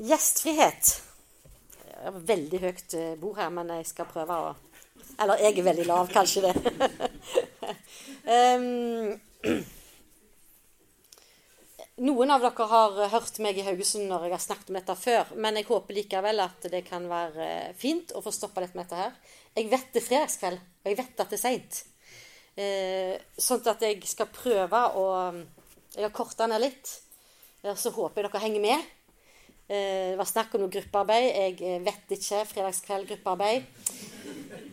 Gjestfrihet. Jeg har veldig høyt eh, bord her, men jeg skal prøve å Eller jeg er veldig lav, kanskje det. um, noen av dere har hørt meg i Haugesund når jeg har snakket om dette før, men jeg håper likevel at det kan være fint å få stoppa litt med dette her. Jeg vet det er fredagskveld, og jeg vet at det er seint. Eh, sånn at jeg skal prøve å Jeg har korta ned litt. Så håper jeg dere henger med. Eh, det var snakk om noe gruppearbeid. Jeg eh, vet ikke. Fredagskveld, gruppearbeid.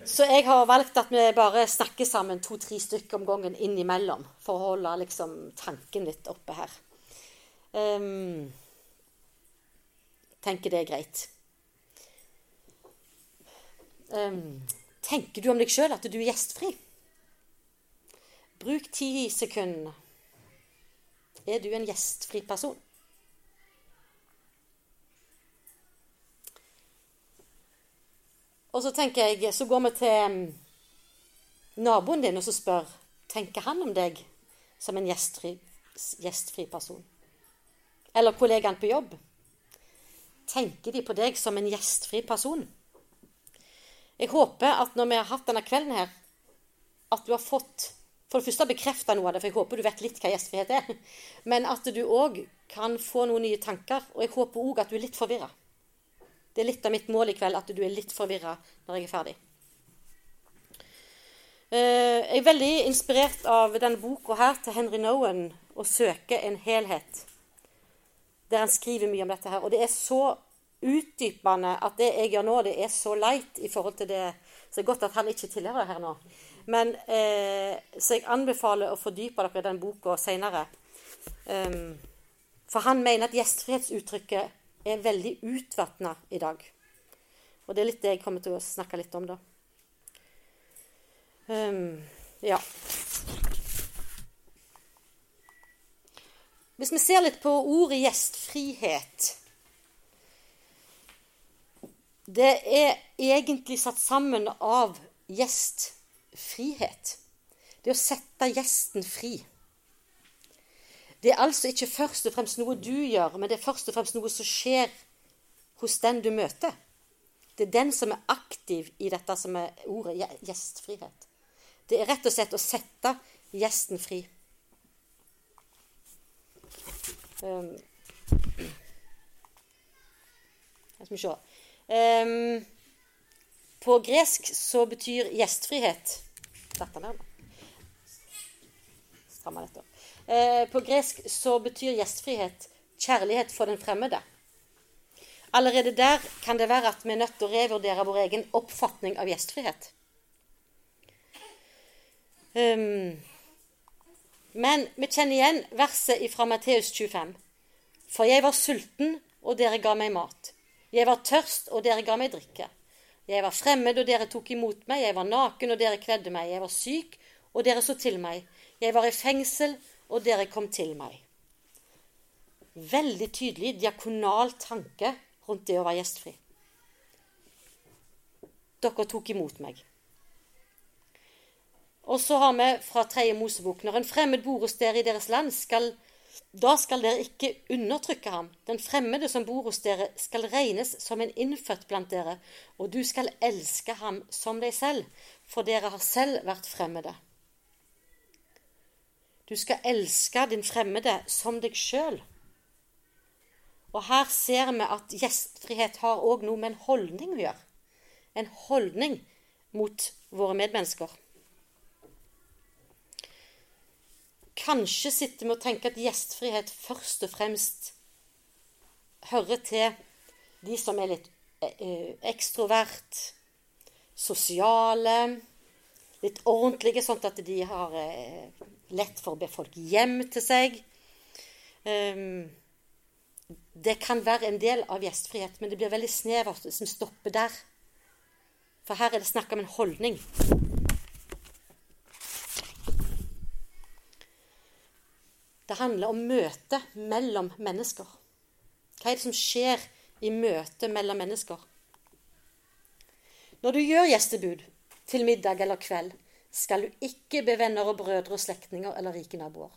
Så jeg har valgt at vi bare snakker sammen to-tre stykker om gangen innimellom. For å holde liksom, tanken litt oppe her. Um, tenker det er greit. Um, tenker du om deg sjøl at du er gjestfri? Bruk ti sekunder. Er du en gjestfri person? Og så tenker jeg, så går vi til mm, naboen din og så spør tenker han om deg som en gjestfri, gjestfri person. Eller kollegaen på jobb. Tenker de på deg som en gjestfri person? Jeg håper at når vi har hatt denne kvelden her, at du har fått for det første bekrefta noe av det, for jeg håper du vet litt hva gjestfrihet er. Men at du òg kan få noen nye tanker. Og jeg håper òg at du er litt forvirra. Det er litt av mitt mål i kveld at du er litt forvirra når jeg er ferdig. Eh, jeg er veldig inspirert av denne boka her til Henry Nowen, 'Å søke en helhet', der han skriver mye om dette her. Og det er så utdypende at det jeg gjør nå, det er så leit i forhold til det Så det er godt at han ikke tilhører det her nå. Men, eh, så jeg anbefaler å fordype dere i den boka seinere. Um, ehm, for han mener at gjestfrihetsuttrykket er veldig utvatna i dag. Og det er litt det jeg kommer til å snakke litt om, da. Um, ja. Hvis vi ser litt på ordet gjestfrihet Det er egentlig satt sammen av gjestfrihet. Det å sette gjesten fri. Det er altså ikke først og fremst noe du gjør, men det er først og fremst noe som skjer hos den du møter. Det er den som er aktiv i dette som er ordet gjestfrihet. Det er rett og slett å sette gjesten fri. Um, skal vi se um, På gresk så betyr gjestfrihet Dette der, Stramma dette opp. Eh, på gresk så betyr gjestfrihet kjærlighet for den fremmede. Allerede der kan det være at vi er nødt til å revurdere vår egen oppfatning av gjestfrihet. Um, men vi kjenner igjen verset fra Matteus 25. For jeg var sulten, og dere ga meg mat. Jeg var tørst, og dere ga meg drikke. Jeg var fremmed, og dere tok imot meg. Jeg var naken, og dere kledde meg. Jeg var syk, og dere så til meg. Jeg var i fengsel, og dere kom til meg. Veldig tydelig diakonal tanke rundt det å være gjestfri. Dere tok imot meg. Og så har vi fra tredje Mosebok når en fremmed bor hos dere i deres land, skal, da skal dere ikke undertrykke ham. Den fremmede som bor hos dere, skal regnes som en innfødt blant dere, og du skal elske ham som deg selv, for dere har selv vært fremmede. Du skal elske din fremmede som deg sjøl. Og her ser vi at gjestfrihet har òg noe med en holdning å gjøre. En holdning mot våre medmennesker. Kanskje sitter vi og tenker at gjestfrihet først og fremst hører til de som er litt eh, ekstrovert, sosiale, litt ordentlige, sånn at de har eh, lett for å be folk hjem til seg. Um, det kan være en del av gjestfrihet, men det blir veldig snevert som stopper der. For her er det snakk om en holdning. Det handler om møte mellom mennesker. Hva er det som skjer i møtet mellom mennesker? Når du gjør gjestebud til middag eller kveld, skal du ikke be venner og brødre og slektninger eller rike naboer.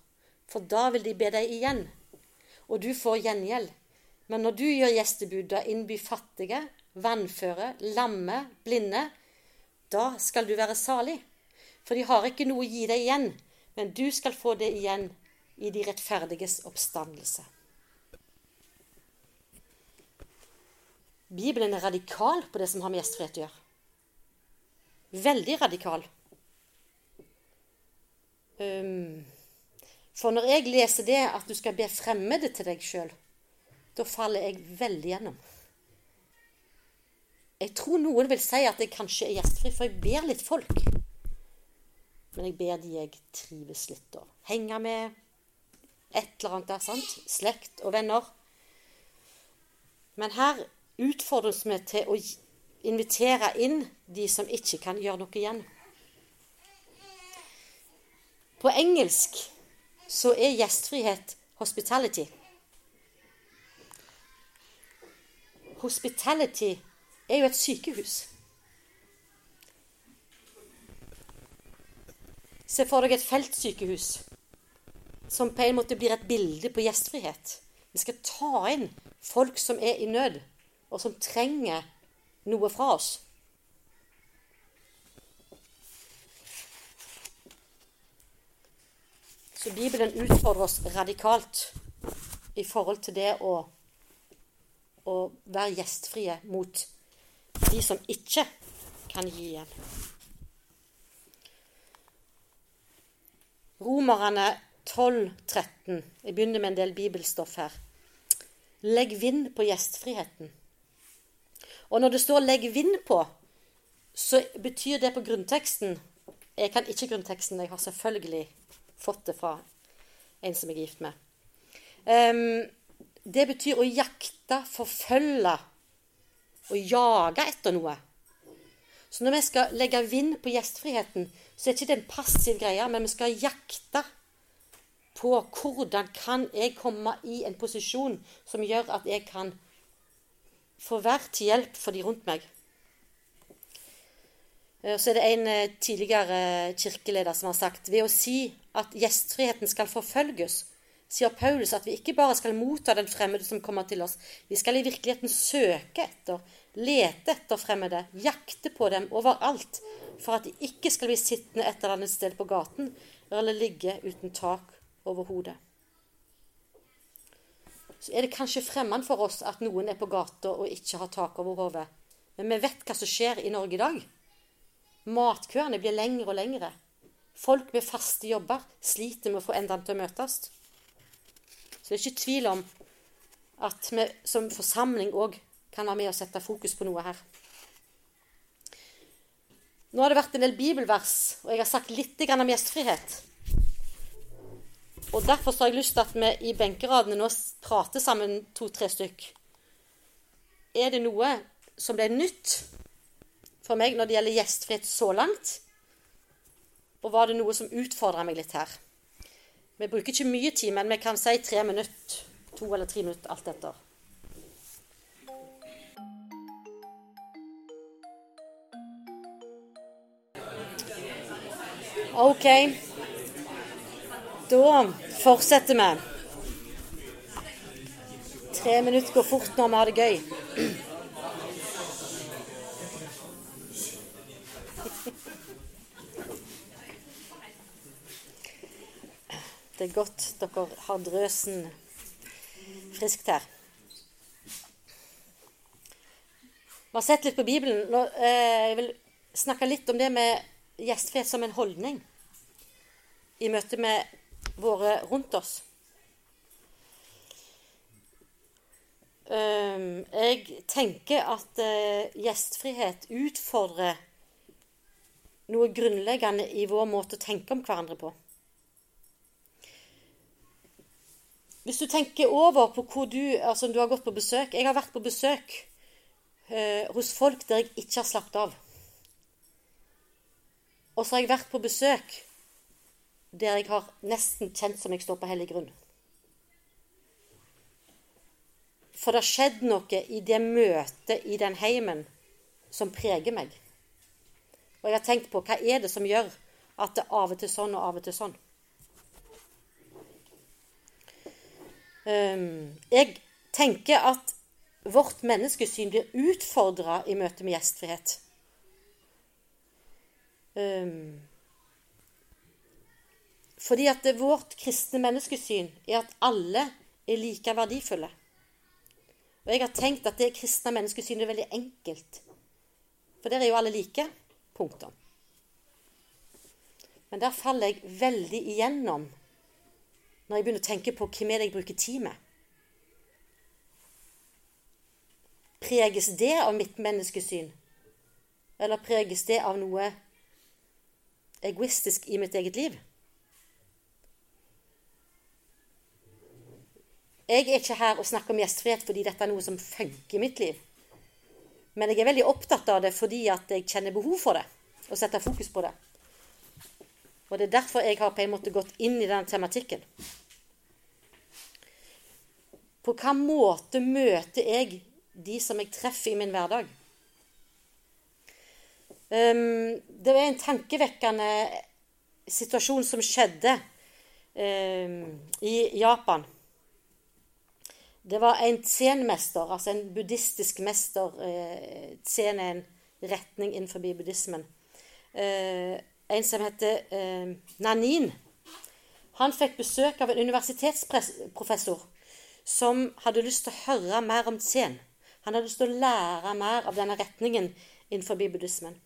For da vil de be deg igjen, og du får gjengjeld. Men når du gjør gjestebud, da innby fattige, vannføre, lamme, blinde, da skal du være salig. For de har ikke noe å gi deg igjen, men du skal få det igjen i de rettferdiges oppstandelse. Bibelen er radikal på det som har med gjestfrihet å gjøre. Veldig radikal. Um, for når jeg leser det at du skal be fremmede til deg sjøl, da faller jeg veldig gjennom. Jeg tror noen vil si at jeg kanskje er gjestfri, for jeg ber litt folk. Men jeg ber de jeg trives litt og henge med. Et eller annet der, sant? Slekt og venner. Men her utfordres vi til å invitere inn de som ikke kan gjøre noe igjen. På engelsk så er gjestfrihet hospitality. Hospitality er jo et sykehus. Se for deg et feltsykehus som på en måte blir et bilde på gjestfrihet. Vi skal ta inn folk som er i nød, og som trenger noe fra oss. Så Bibelen utfordrer oss radikalt i forhold til det å, å være gjestfrie mot de som ikke kan gi igjen. Romerne 12, 13. Jeg begynner med en del bibelstoff her. Legg vind på gjestfriheten. Og når det står 'legg vind på', så betyr det på grunnteksten Jeg kan ikke grunnteksten, jeg har selvfølgelig fått det fra en som jeg er gift med. Um, det betyr å jakte, forfølge, å jage etter noe. Så når vi skal legge vind på gjestfriheten, så er det ikke en passiv greie, men vi skal jakte på hvordan kan jeg komme i en posisjon som gjør at jeg kan få være til hjelp for de rundt meg. Eh, så er det en eh, tidligere kirkeleder som har sagt ved å si at gjestfriheten skal forfølges, sier Paulus at vi ikke bare skal motta den fremmede som kommer til oss, vi skal i virkeligheten søke etter, lete etter fremmede, jakte på dem overalt, for at de ikke skal bli sittende et eller annet sted på gaten eller ligge uten tak over hodet. Så er det kanskje fremmed for oss at noen er på gata og ikke har tak over hodet. Men vi vet hva som skjer i Norge i dag. Matkøene blir lengre og lengre. Folk med faste jobber sliter med å få endene til å møtes. Så det er ikke tvil om at vi som forsamling òg kan være med og sette fokus på noe her. Nå har det vært en del bibelvers, og jeg har sagt litt om gjestfrihet. Og Derfor har jeg lyst til at vi i benkeradene nå prater sammen to-tre stykk. Er det noe som ble nytt for meg når det gjelder gjestfrihet så langt? Og var det noe som utfordra meg litt her? Vi bruker ikke mye tid, men vi kan si tre minutter. To eller tre minutter, alt etter. OK. Da fortsetter vi. Tre minutter går fort når vi har det gøy. Det er godt dere har drøsen friskt her. Vi har sett litt på Bibelen. Nå, eh, jeg vil snakke litt om det med gjestfrihet som en holdning i møte med våre rundt oss. Um, jeg tenker at uh, gjestfrihet utfordrer noe grunnleggende i vår måte å tenke om hverandre på. Hvis du tenker over på hvor du, altså du har gått på besøk Jeg har vært på besøk eh, hos folk der jeg ikke har slappet av. Og så har jeg vært på besøk der jeg har nesten kjent som jeg står på hellig grunn. For det har skjedd noe i det møtet i den heimen som preger meg. Og jeg har tenkt på hva er det som gjør at det av og til sånn og av og til sånn. jeg tenker at vårt menneskesyn blir utfordra i møte med gjestfrihet. Um, fordi at vårt kristne menneskesyn er at alle er like verdifulle. Og jeg har tenkt at det kristne menneskesynet er veldig enkelt. For der er jo alle like. Punktum. Men der faller jeg veldig igjennom når jeg begynner å tenke på hvem er det jeg bruker tid med. Preges det av mitt menneskesyn? Eller preges det av noe egoistisk i mitt eget liv? Jeg er ikke her og snakker om gjestfrihet fordi dette er noe som funker i mitt liv. Men jeg er veldig opptatt av det fordi at jeg kjenner behov for det, og setter fokus på det. Og det er derfor jeg har på en måte gått inn i denne tematikken. På hvilken måte møter jeg de som jeg treffer i min hverdag? Um, det var en tankevekkende situasjon som skjedde um, i Japan. Det var en zen-mester, altså en buddhistisk mester. Eh, zen er en retning innenfor buddhismen. Eh, en som heter eh, Nanin. Han fikk besøk av en universitetsprofessor som hadde lyst til å høre mer om zen. Han hadde lyst til å lære mer av denne retningen innenfor buddhismen.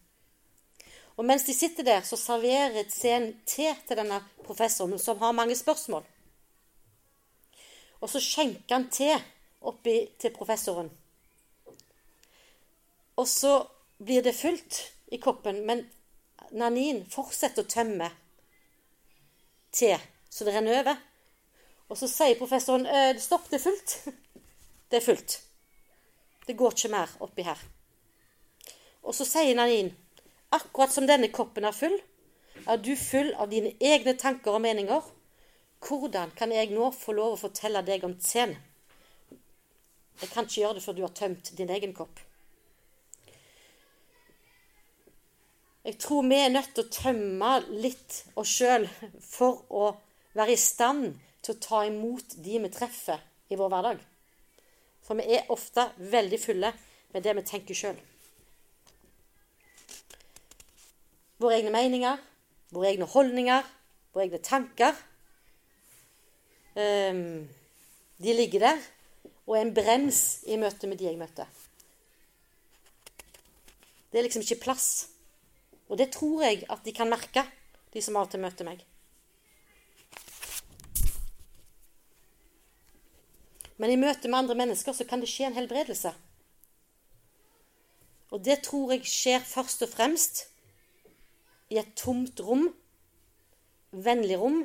Og mens de sitter der, så serverer Zen te til denne professoren, som har mange spørsmål. Og så skjenker han te oppi til professoren. Og så blir det fullt i koppen, men Nanin fortsetter å tømme te så det renner over. Og så sier professoren «Eh, stopp, det er fullt. Det er fullt. Det går ikke mer oppi her. Og så sier Nanin akkurat som denne koppen er full, er du full av dine egne tanker og meninger hvordan kan jeg nå få lov å fortelle deg om Zen? Jeg kan ikke gjøre det før du har tømt din egen kopp. Jeg tror vi er nødt til å tømme litt oss sjøl for å være i stand til å ta imot de vi treffer i vår hverdag. For vi er ofte veldig fulle med det vi tenker sjøl. Våre egne meninger, våre egne holdninger, våre egne tanker de ligger der og er en brems i møte med de jeg møter. Det er liksom ikke plass. Og det tror jeg at de kan merke, de som av og til møter meg. Men i møte med andre mennesker så kan det skje en helbredelse. Og det tror jeg skjer først og fremst i et tomt rom, vennlig rom,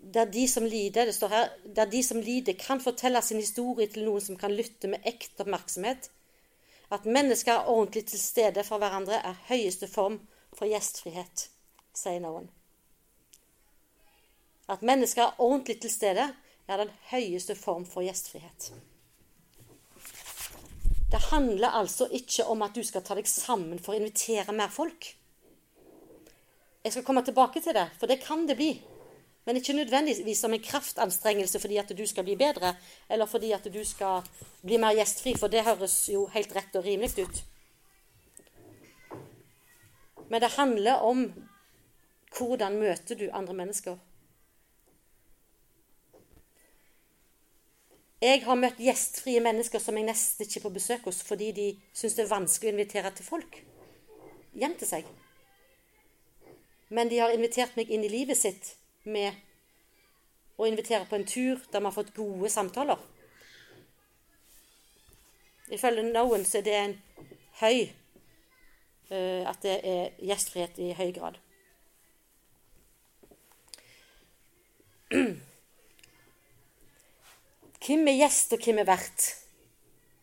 der de som lider, det står her, der de som lider, kan fortelle sin historie til noen som kan lytte med ekte oppmerksomhet. At mennesker er ordentlig til stede for hverandre, er høyeste form for gjestfrihet, sier noen. At mennesker er ordentlig til stede, er den høyeste form for gjestfrihet. Det handler altså ikke om at du skal ta deg sammen for å invitere mer folk. Jeg skal komme tilbake til det, for det kan det bli. Men ikke nødvendigvis som en kraftanstrengelse fordi at du skal bli bedre, eller fordi at du skal bli mer gjestfri, for det høres jo helt rett og rimelig ut. Men det handler om hvordan møter du andre mennesker. Jeg har møtt gjestfrie mennesker som jeg nesten ikke får besøk hos fordi de syns det er vanskelig å invitere til folk hjem til seg. Men de har invitert meg inn i livet sitt med å invitere på en tur der vi har fått gode samtaler. Ifølge noen så er det en høy uh, At det er gjestfrihet i høy grad. Hvem er gjest, og hvem er vert?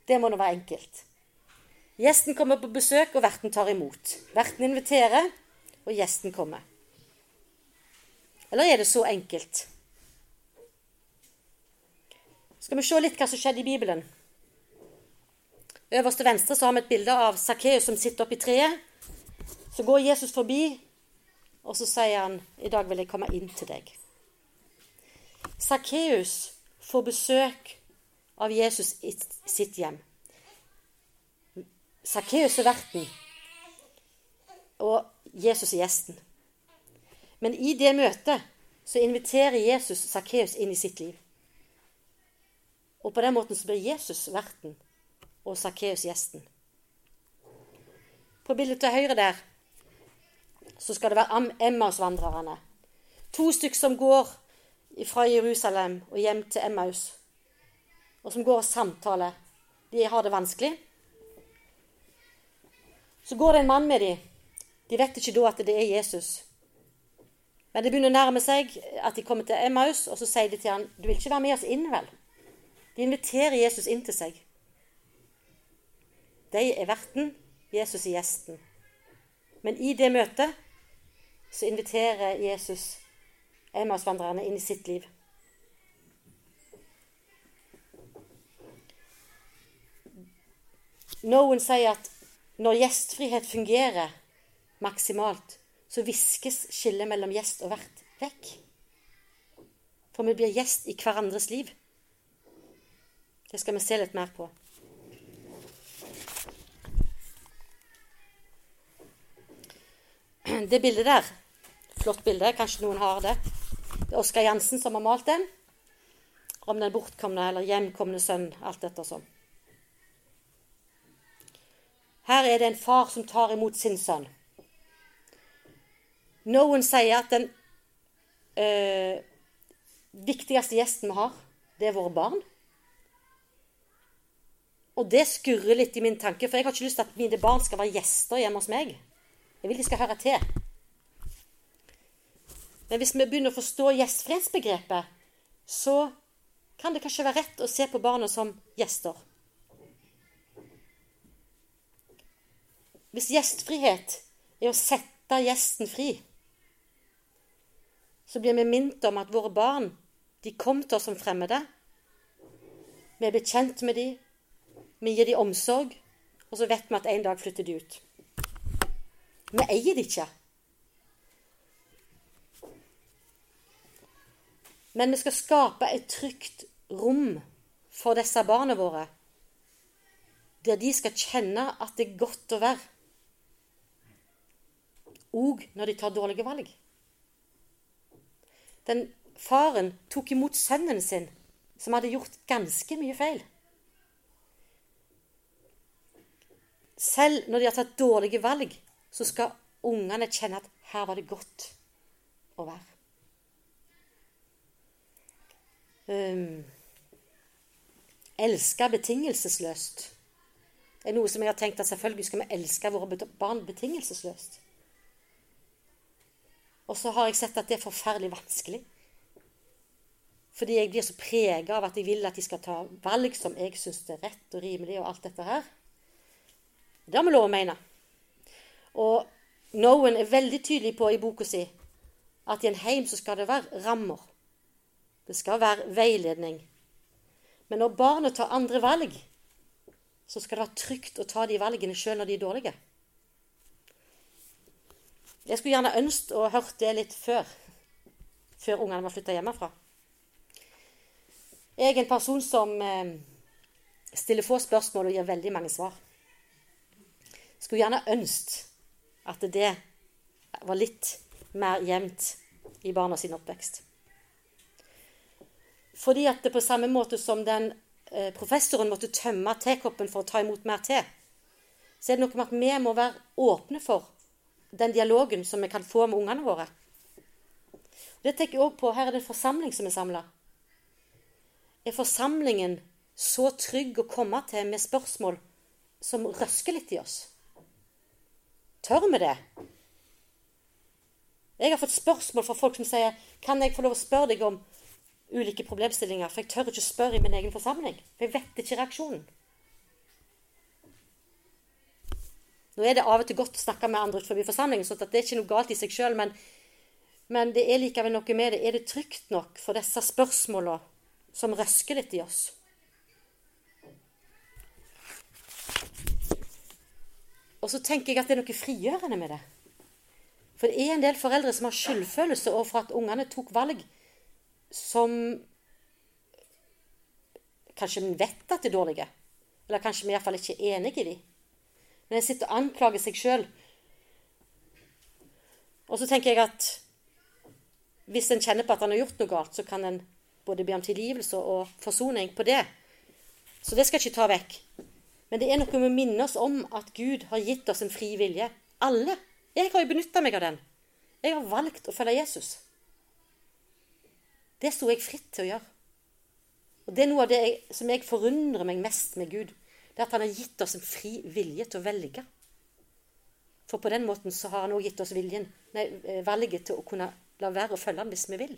Det må nå være enkelt. Gjesten kommer på besøk, og verten tar imot. Verten inviterer, og gjesten kommer. Eller er det så enkelt? Skal vi se litt hva som skjedde i Bibelen. Øverst til venstre så har vi et bilde av Sakkeus som sitter oppi treet. Så går Jesus forbi, og så sier han, 'I dag vil jeg komme inn til deg'. Sakkeus får besøk av Jesus i sitt hjem. Sakkeus er verten, og Jesus er gjesten. Men i det møtet så inviterer Jesus Sakkeus inn i sitt liv. Og på den måten så blir Jesus verten og Sakkeus gjesten. På bildet til høyre der så skal det være Emmaus-vandrerne. To stykker som går fra Jerusalem og hjem til Emmaus, og som går og samtaler. De har det vanskelig. Så går det en mann med dem. De vet ikke da at det er Jesus. Men det begynner å nærme seg at de kommer til Emmaus, og så sier de til han, 'Du vil ikke være med oss inn, vel?' De inviterer Jesus inn til seg. De er verten, Jesus er gjesten. Men i det møtet så inviterer Jesus Emmausvandrerne inn i sitt liv. Noen sier at når gjestfrihet fungerer maksimalt, så viskes skillet mellom gjest og vert vekk. For vi blir gjest i hverandres liv. Det skal vi se litt mer på. Det bildet der, flott bilde, kanskje noen har det. Det er Oskar Jansen som har malt den. Om den bortkomne eller hjemkomne sønn, alt dette sånn. Her er det en far som tar imot sin sønn. Noen sier at den øh, viktigste gjesten vi har, det er våre barn. Og det skurrer litt i min tanke, for jeg har ikke lyst til at mine barn skal være gjester hjemme hos meg. Jeg vil de skal høre til. Men hvis vi begynner å forstå gjestfrihetsbegrepet, så kan det kanskje være rett å se på barna som gjester. Hvis gjestfrihet er å sette gjesten fri, så blir vi minnet om at våre barn de kom til oss som fremmede. Vi er blitt kjent med dem, vi gir dem omsorg, og så vet vi at en dag flytter de ut. Vi eier det ikke. Men vi skal skape et trygt rom for disse barna våre, der de skal kjenne at det er godt å være. Òg når de tar dårlige valg. Den faren tok imot sønnen sin, som hadde gjort ganske mye feil. Selv når de har tatt dårlige valg, så skal ungene kjenne at her var det godt å være. Um, elske betingelsesløst er noe som jeg har tenkt at selvfølgelig skal vi elske våre barn betingelsesløst. Og så har jeg sett at det er forferdelig vanskelig. Fordi jeg blir så prega av at jeg vil at de skal ta valg som jeg syns er rett og rimelig, og alt dette her. Det har vi lov å mene. Og Noen er veldig tydelig på i boka si at i en heim så skal det være rammer. Det skal være veiledning. Men når barnet tar andre valg, så skal det være trygt å ta de valgene sjøl når de er dårlige. Jeg skulle gjerne ønsket å hørt det litt før. Før ungene var flytta hjemmefra. Jeg er en person som eh, stiller få spørsmål og gir veldig mange svar. Skulle gjerne ønsket at det var litt mer jevnt i barna sin oppvekst. Fordi at det på samme måte som den eh, professoren måtte tømme tekoppen for å ta imot mer te, så er det noe med at vi må være åpne for den dialogen som vi kan få med ungene våre. Det tenker jeg også på. Her er det en forsamling som er samla. Er forsamlingen så trygg å komme til med spørsmål som røsker litt i oss? Tør vi det? Jeg har fått spørsmål fra folk som sier kan jeg få lov å spørre deg om ulike problemstillinger, for jeg tør ikke spørre i min egen forsamling. For jeg vet ikke reaksjonen. Nå er det av og til godt å snakke med andre utenfor forsamlingen, så det er ikke noe galt i seg sjøl, men, men, det er likevel noe med det. Er det trygt nok for disse spørsmåla som røsker litt i oss? Og så tenker jeg at det er noe frigjørende med det. For det er en del foreldre som har skyldfølelse overfor at ungene tok valg som kanskje vi vet at de er dårlige. Eller kanskje vi iallfall ikke er enige i dem. Men en sitter og anklager seg sjøl. Og så tenker jeg at hvis en kjenner på at han har gjort noe galt, så kan en både be om tilgivelse og forsoning på det. Så det skal jeg ikke ta vekk. Men det er noe med å minne oss om at Gud har gitt oss en fri vilje. Alle. Jeg har jo benytta meg av den. Jeg har valgt å følge Jesus. Det sto jeg fritt til å gjøre. Og Det er noe av det jeg, som jeg forundrer meg mest med Gud. Det er at han har gitt oss en fri vilje til å velge. For på den måten så har han også gitt oss viljen, nei, eh, valget til å kunne la være å følge ham hvis vi vil.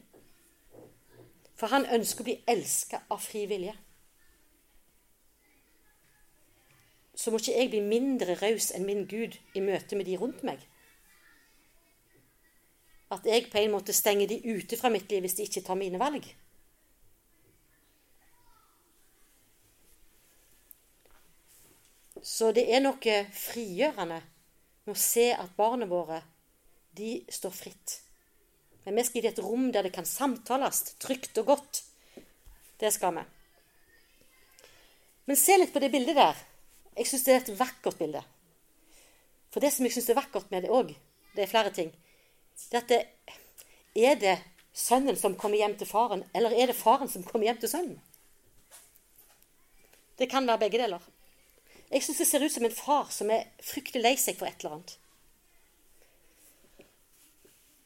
For han ønsker å bli elska av fri vilje. Så må ikke jeg bli mindre raus enn min Gud i møte med de rundt meg. At jeg på en måte stenger de ute fra mitt liv hvis de ikke tar mine valg. Så det er noe frigjørende med å se at barna våre, de står fritt. Men vi skal gi dem et rom der det kan samtales trygt og godt. Det skal vi. Men se litt på det bildet der. Jeg syns det er et vakkert bilde. For det som jeg syns er vakkert med det òg, det er flere ting. Det at det, er det sønnen som kommer hjem til faren, eller er det faren som kommer hjem til sønnen? Det kan være begge deler. Jeg syns det ser ut som en far som er fryktelig lei seg for et eller annet.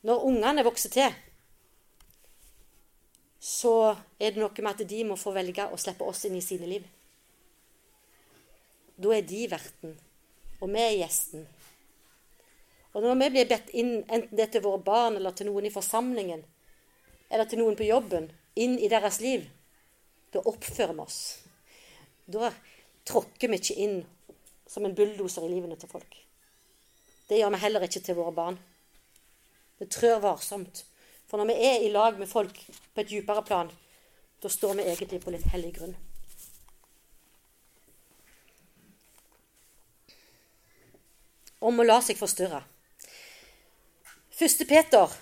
Når ungene vokser til, så er det noe med at de må få velge å slippe oss inn i sine liv. Da er de verten, og vi er gjesten. Og når vi blir bedt inn, enten det er til våre barn eller til noen i forsamlingen, eller til noen på jobben, inn i deres liv, da oppfører vi oss. Da tråkker vi ikke inn som en bulldoser i livene til folk. Det gjør vi heller ikke til våre barn. Vi trør varsomt. For når vi er i lag med folk på et dypere plan, da står vi egentlig på litt hellig grunn. Om å la seg forstyrre. 1. Peter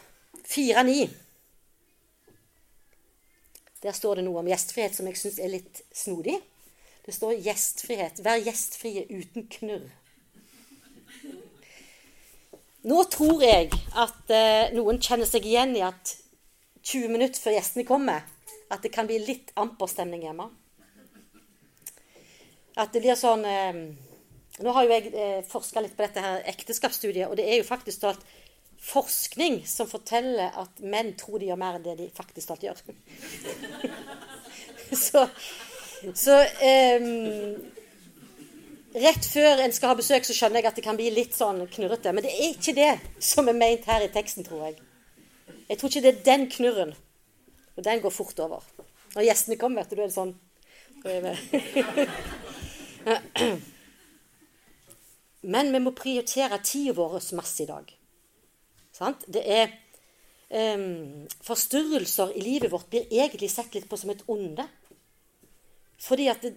4,9. Der står det noe om gjestfrihet som jeg syns er litt snodig. Det står 'gjestfrihet'. Vær gjestfrie uten knurr. Nå tror jeg at eh, noen kjenner seg igjen i at 20 minutter før gjestene kommer, at det kan bli litt amperstemning hjemme. At det blir sånn eh, Nå har jo jeg eh, forska litt på dette her ekteskapsstudiet, og det er jo faktisk stolt forskning som forteller at menn tror de gjør mer enn det de faktisk stolt gjør. Så så um, Rett før en skal ha besøk, så skjønner jeg at det kan bli litt sånn knurrete. Men det er ikke det som er meint her i teksten, tror jeg. Jeg tror ikke det er den knurren. Og den går fort over. Når gjestene kommer, vet du, da er det sånn Men vi må prioritere tida vår masse i dag. Sant? Det er um, Forstyrrelser i livet vårt blir egentlig sett litt på som et onde. Fordi at det,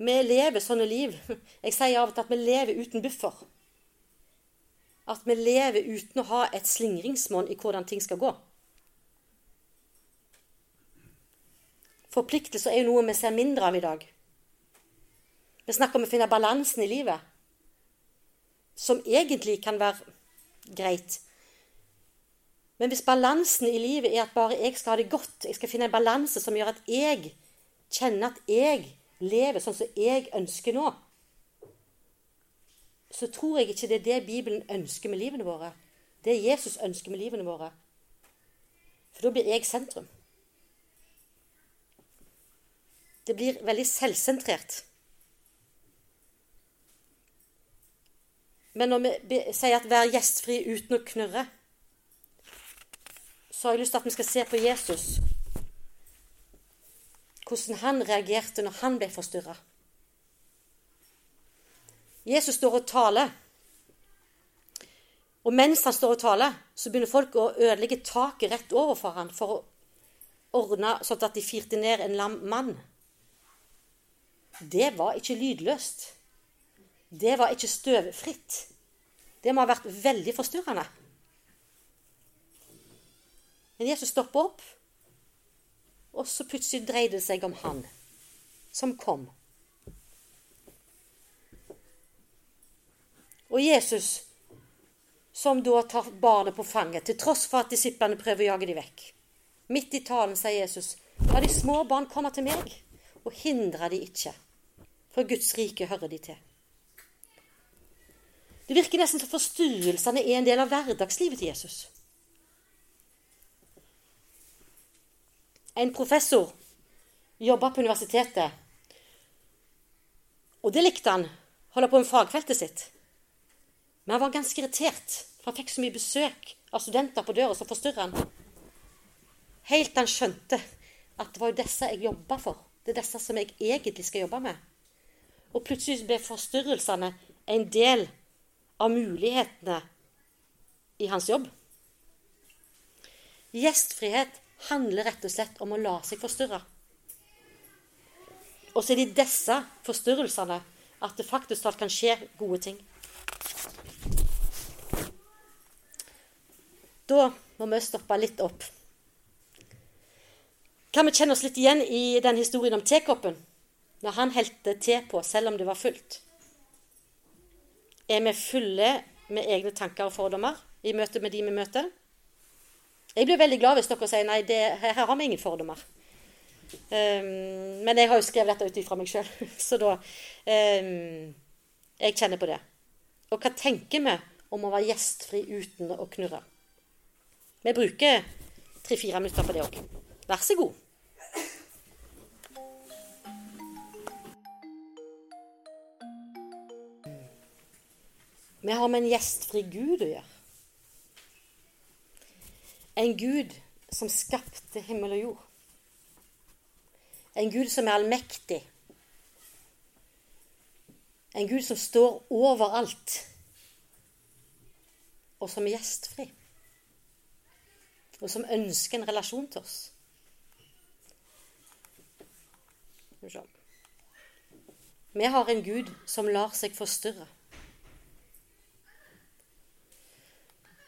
vi lever sånne liv. Jeg sier av og til at vi lever uten buffer. At vi lever uten å ha et slingringsmonn i hvordan ting skal gå. Forpliktelser er jo noe vi ser mindre av i dag. Vi snakker om å finne balansen i livet, som egentlig kan være greit. Men hvis balansen i livet er at bare jeg skal ha det godt, jeg skal finne en balanse som gjør at jeg kjenne at jeg lever sånn som jeg ønsker nå, så tror jeg ikke det er det Bibelen ønsker med livene våre. Det Jesus ønsker med livene våre. For da blir jeg sentrum. Det blir veldig selvsentrert. Men når vi sier at 'vær gjestfri uten å knurre', så har jeg lyst til at vi skal se på Jesus hvordan han reagerte når han ble forstyrra. Jesus står og taler. Og mens han står og taler, så begynner folk å ødelegge taket rett overfor han for å ordne sånn at de firte ned en lam mann. Det var ikke lydløst. Det var ikke støvfritt. Det må ha vært veldig forstyrrende. Men Jesus stopper opp Og så plutselig dreide det seg om han som kom. Og Jesus, som da tar barnet på fanget, til tross for at disiplene prøver å jage dem vekk. Midt i talen sier Jesus, la de små barn komme til meg, og hindre de ikke, for Guds rike hører de til. Det virker nesten som forstyrrelsene er en del av hverdagslivet til Jesus. En professor jobba på universitetet, og det likte han. Holde på med fagfeltet sitt. Men han var ganske irritert, for han fikk så mye besøk av studenter på døra som forstyrra han. Helt til han skjønte at det var jo disse jeg jobba for. Det er disse som jeg egentlig skal jobbe med. Og plutselig ble forstyrrelsene en del av mulighetene i hans jobb. Gjestfrihet handler rett og slett om å la seg forstyrre. Og så er det i disse forstyrrelsene at det faktisk kan skje gode ting. Da må vi stoppe litt opp. Kan vi kjenne oss litt igjen i den historien om tekoppen? Når han helte te på selv om det var fullt. Er vi fulle med egne tanker og fordommer i møte med de vi møter? Jeg blir veldig glad hvis dere sier nei, det, her har vi ingen fordommer. Um, men jeg har jo skrevet dette ut ifra meg sjøl, så da um, Jeg kjenner på det. Og hva tenker vi om å være gjestfri uten å knurre? Vi bruker tre-fire minutter på det òg. Vær så god. Vi har med en gjestfri Gud å gjøre. En Gud som skapte himmel og jord. En Gud som er allmektig. En Gud som står overalt, og som er gjestfri. Og som ønsker en relasjon til oss. Vi har en Gud som lar seg forstyrre.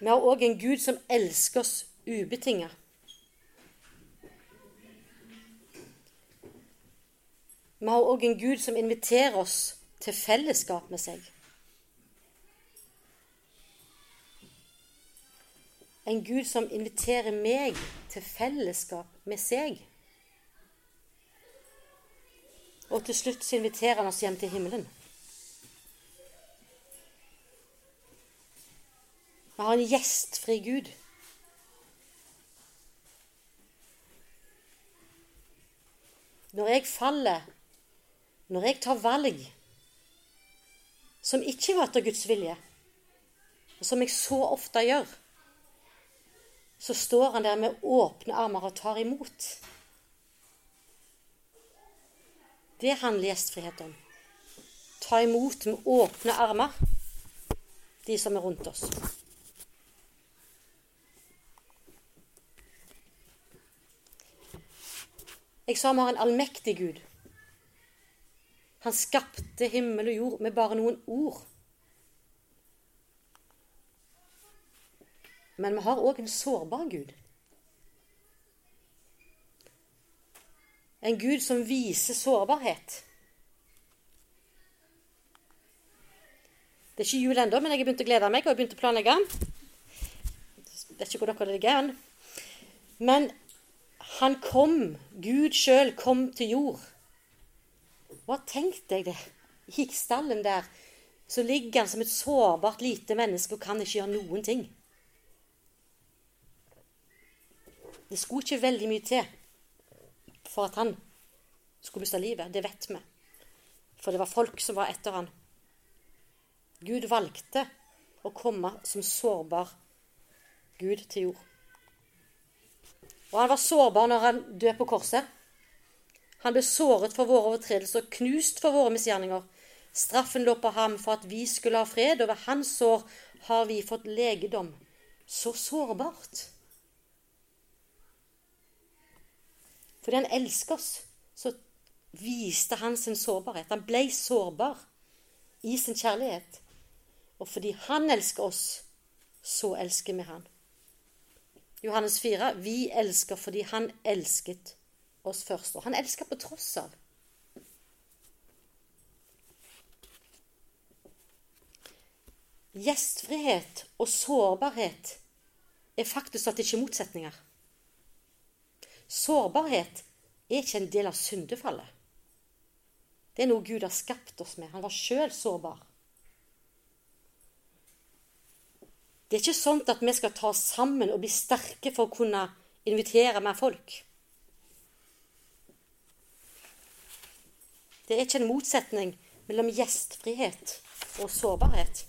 Vi har òg en Gud som elsker oss ubetinga. Vi har òg en Gud som inviterer oss til fellesskap med seg. En Gud som inviterer meg til fellesskap med seg. Og til slutt så inviterer han oss hjem til himmelen. Vi har en gjestfri Gud. Når jeg faller når jeg tar valg som ikke var etter Guds vilje, og som jeg så ofte gjør, så står han der med åpne armer og tar imot. Det handler gjestfrihet om. Ta imot med åpne armer de som er rundt oss. Jeg sa vi har en allmektig Gud. Han skapte himmel og jord med bare noen ord. Men vi har òg en sårbar Gud. En Gud som viser sårbarhet. Det er ikke jul ennå, men jeg har begynt å glede meg og jeg har begynt å planlegge. Jeg vet ikke hvor dere ligger hen. Men han kom, Gud sjøl kom til jord hva tenkte jeg det? I stallen der så ligger han som et sårbart lite menneske og kan ikke gjøre noen ting. Det skulle ikke veldig mye til for at han skulle miste livet. Det vet vi. For det var folk som var etter han. Gud valgte å komme som sårbar Gud til jord. Og han var sårbar når han døde på korset. Han ble såret for våre overtredelser, knust for våre misgjerninger. Straffen lå på ham for at vi skulle ha fred, og ved hans sår har vi fått legedom. Så sårbart. Fordi han elsker oss, så viste han sin sårbarhet. Han ble sårbar i sin kjærlighet. Og fordi han elsker oss, så elsker vi han. Johannes 4.: Vi elsker fordi han elsket oss først, og han elsker på tross av. Gjestfrihet og sårbarhet er faktisk at det ikke er motsetninger. Sårbarhet er ikke en del av syndefallet. Det er noe Gud har skapt oss med. Han var sjøl sårbar. Det er ikke sånn at vi skal ta oss sammen og bli sterke for å kunne invitere mer folk. Det er ikke en motsetning mellom gjestfrihet og sårbarhet.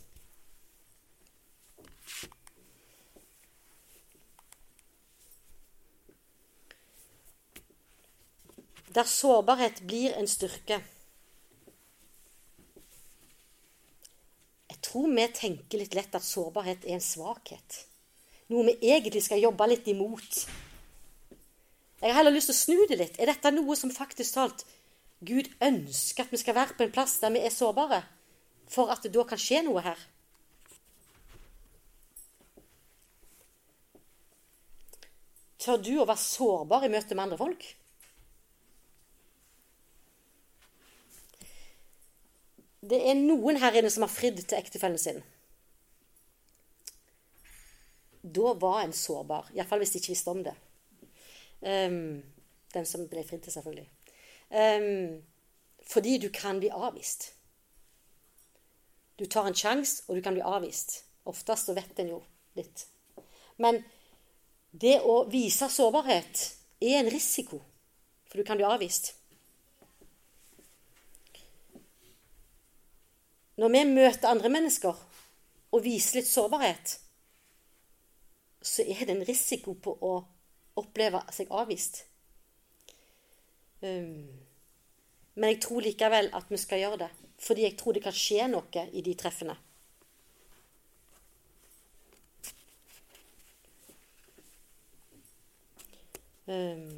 Der sårbarhet blir en styrke. Jeg tror vi tenker litt lett at sårbarhet er en svakhet. Noe vi egentlig skal jobbe litt imot. Jeg har heller lyst til å snu det litt. Er dette noe som faktisk talt Gud ønsker at vi skal være på en plass der vi er sårbare, for at det da kan skje noe her? Tør du å være sårbar i møte med andre folk? Det er noen her inne som har fridd til ektefellen sin. Da var en sårbar. Iallfall hvis de ikke visste om det. Um, den som ble fridd til, selvfølgelig. Um, fordi du kan bli avvist. Du tar en sjanse, og du kan bli avvist. Oftest så vet en jo litt. Men det å vise sårbarhet er en risiko, for du kan bli avvist. Når vi møter andre mennesker og viser litt sårbarhet, så er det en risiko på å oppleve seg avvist. Um, men jeg tror likevel at vi skal gjøre det, fordi jeg tror det kan skje noe i de treffene. Um,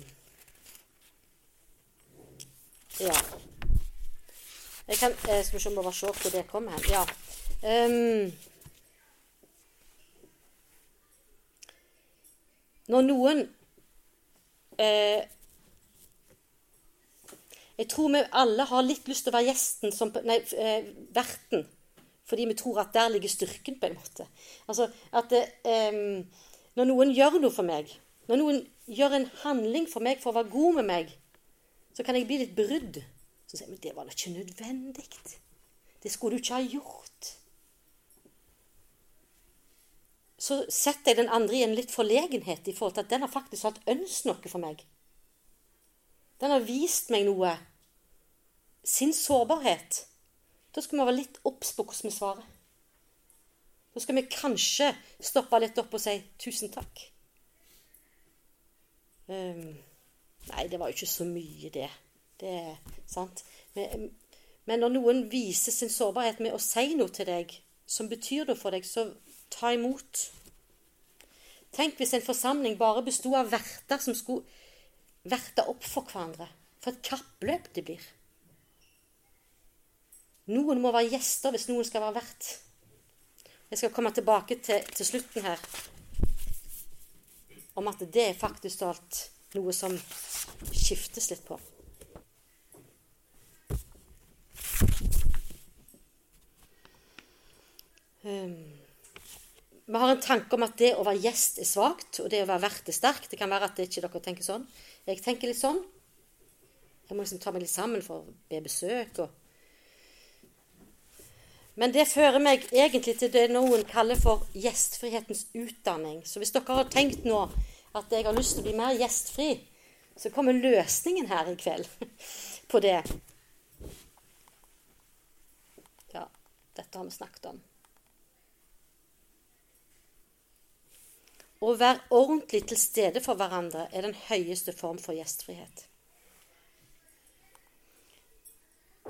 ja. Jeg kan, eh, skal vi se om vi bare hvor det kommer hen. Ja. Um, når noen eh, Jeg tror vi alle har litt lyst til å være gjesten som Nei, eh, verten. Fordi vi tror at der ligger styrken, på en måte. Altså at eh, Når noen gjør noe for meg, når noen gjør en handling for meg for å være god med meg, så kan jeg bli litt brydd. Så sier men det var da ikke nødvendig. Det skulle du ikke ha gjort. Så setter jeg den andre i en litt forlegenhet i forhold til at den har faktisk hatt ønsk noe for meg. Den har vist meg noe. Sin sårbarhet. Da skal vi være litt obs på hvordan vi svarer. Da skal vi kanskje stoppe litt opp og si 'tusen takk'. Um, nei, det var jo ikke så mye, det. Det er sant. Men, men når noen viser sin sårbarhet med å si noe til deg som betyr noe for deg, så ta imot. Tenk hvis en forsamling bare besto av verter som skulle verte opp for hverandre. For et kappløp det blir. Noen må være gjester hvis noen skal være vert. Jeg skal komme tilbake til, til slutten her om at det er faktisk alt noe som skiftes litt på. Um, vi har en tanke om at det å være gjest er svakt, og det å være vert er sterkt. Det kan være at ikke dere tenker sånn. Jeg tenker litt sånn. Jeg må liksom ta meg litt sammen for å be besøk. Og... Men det fører meg egentlig til det noen kaller for gjestfrihetens utdanning. Så hvis dere har tenkt nå at jeg har lyst til å bli mer gjestfri, så kommer løsningen her i kveld på det. Ja, dette har vi snakket om. Å være ordentlig til stede for hverandre er den høyeste form for gjestfrihet.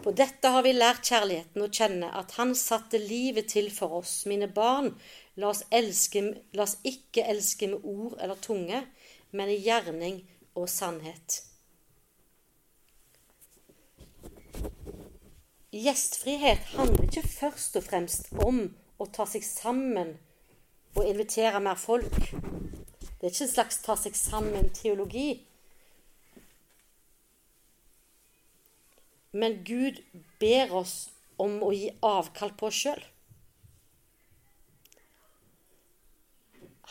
På dette har vi lært kjærligheten å kjenne, at Han satte livet til for oss. Mine barn, la oss, elske, la oss ikke elske med ord eller tunge, men i gjerning og sannhet. Gjestfrihet handler ikke først og fremst om å ta seg sammen og invitere mer folk. Det er ikke en slags ta seg sammen-teologi. Men Gud ber oss om å gi avkall på oss sjøl.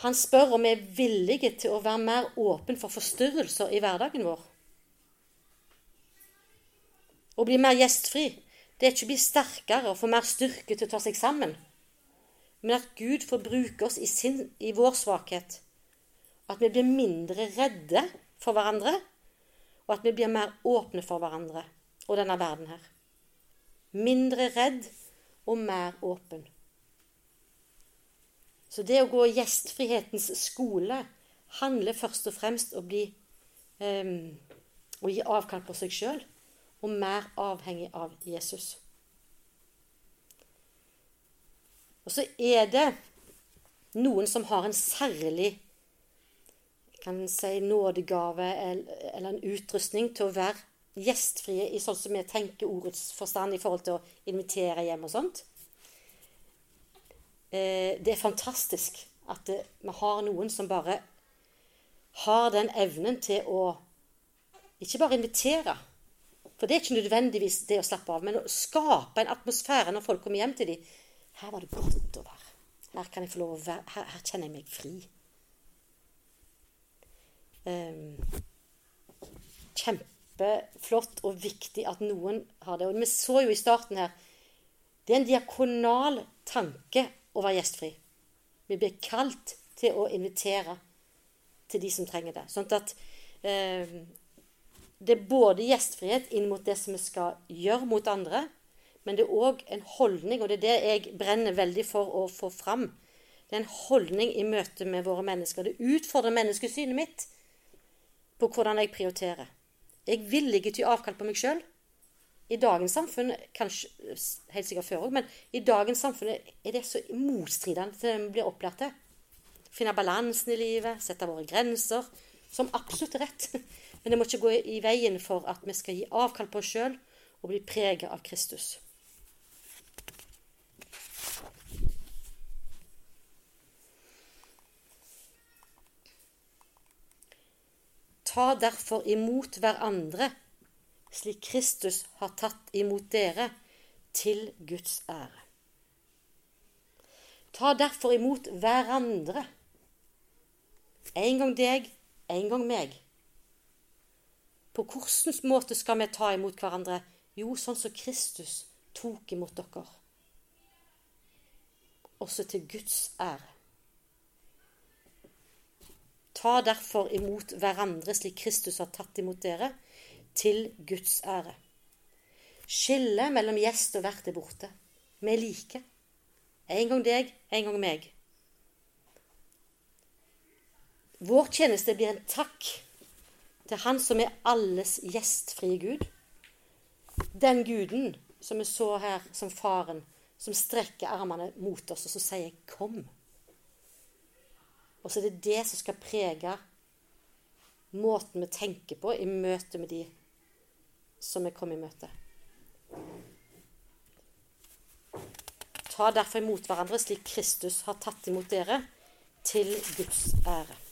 Han spør om vi er villige til å være mer åpen for forstyrrelser i hverdagen vår. Å bli mer gjestfri det er ikke å bli sterkere og få mer styrke til å ta seg sammen, men at Gud får bruke oss i, sin, i vår svakhet. At vi blir mindre redde for hverandre, og at vi blir mer åpne for hverandre og denne verden her. Mindre redd og mer åpen. Så det å gå gjestfrihetens skole handler først og fremst om å um, å gi avkall på seg sjøl og mer avhengig av Jesus. Og så er det noen som har en særlig kan si nådegave eller en utrustning til å være gjestfrie i sånn som vi tenker ordets forstand i forhold til å invitere hjem og sånt. Eh, det er fantastisk at vi har noen som bare har den evnen til å ikke bare invitere, for det er ikke nødvendigvis det å slappe av, men å skape en atmosfære når folk kommer hjem til dem. Her var det godt å være. Her kan jeg få lov å være. Her, her kjenner jeg meg fri. Um, kjempeflott og viktig at noen har det. Og vi så jo i starten her Det er en diakonal tanke å være gjestfri. Vi blir kalt til å invitere til de som trenger det. Sånn at eh, det er både gjestfrihet inn mot det som vi skal gjøre mot andre, men det er òg en holdning, og det er det jeg brenner veldig for å få fram. Det er en holdning i møte med våre mennesker. Det utfordrer menneskesynet mitt på hvordan jeg prioriterer. Jeg vil ikke gi avkall på meg sjøl i dagens samfunn, kanskje helt sikkert før òg, men i dagens samfunn er det så motstridende til det vi blir opplært til. Finne balansen i livet, sette våre grenser, som absolutt rett. Men det må ikke gå i veien for at vi skal gi avkall på oss sjøl og bli preget av Kristus. Ta derfor imot hverandre slik Kristus har tatt imot dere, til Guds ære. Ta derfor imot hverandre. En gang deg, en gang meg. På hvilken måte skal vi ta imot hverandre? Jo, sånn som Kristus tok imot dere. Også til Guds ære. Ta derfor imot hverandre slik Kristus har tatt imot dere, til Guds ære. Skillet mellom gjest og vert er borte. Vi er like. En gang deg, en gang meg. Vår tjeneste blir en takk til Han som er alles gjestfrie Gud. Den guden som vi så her som faren, som strekker armene mot oss, og så sier 'kom'. Og så er det det som skal prege måten vi tenker på i møte med de som vi kommer i møte. Ta derfor imot hverandre slik Kristus har tatt imot dere, til Guds ære.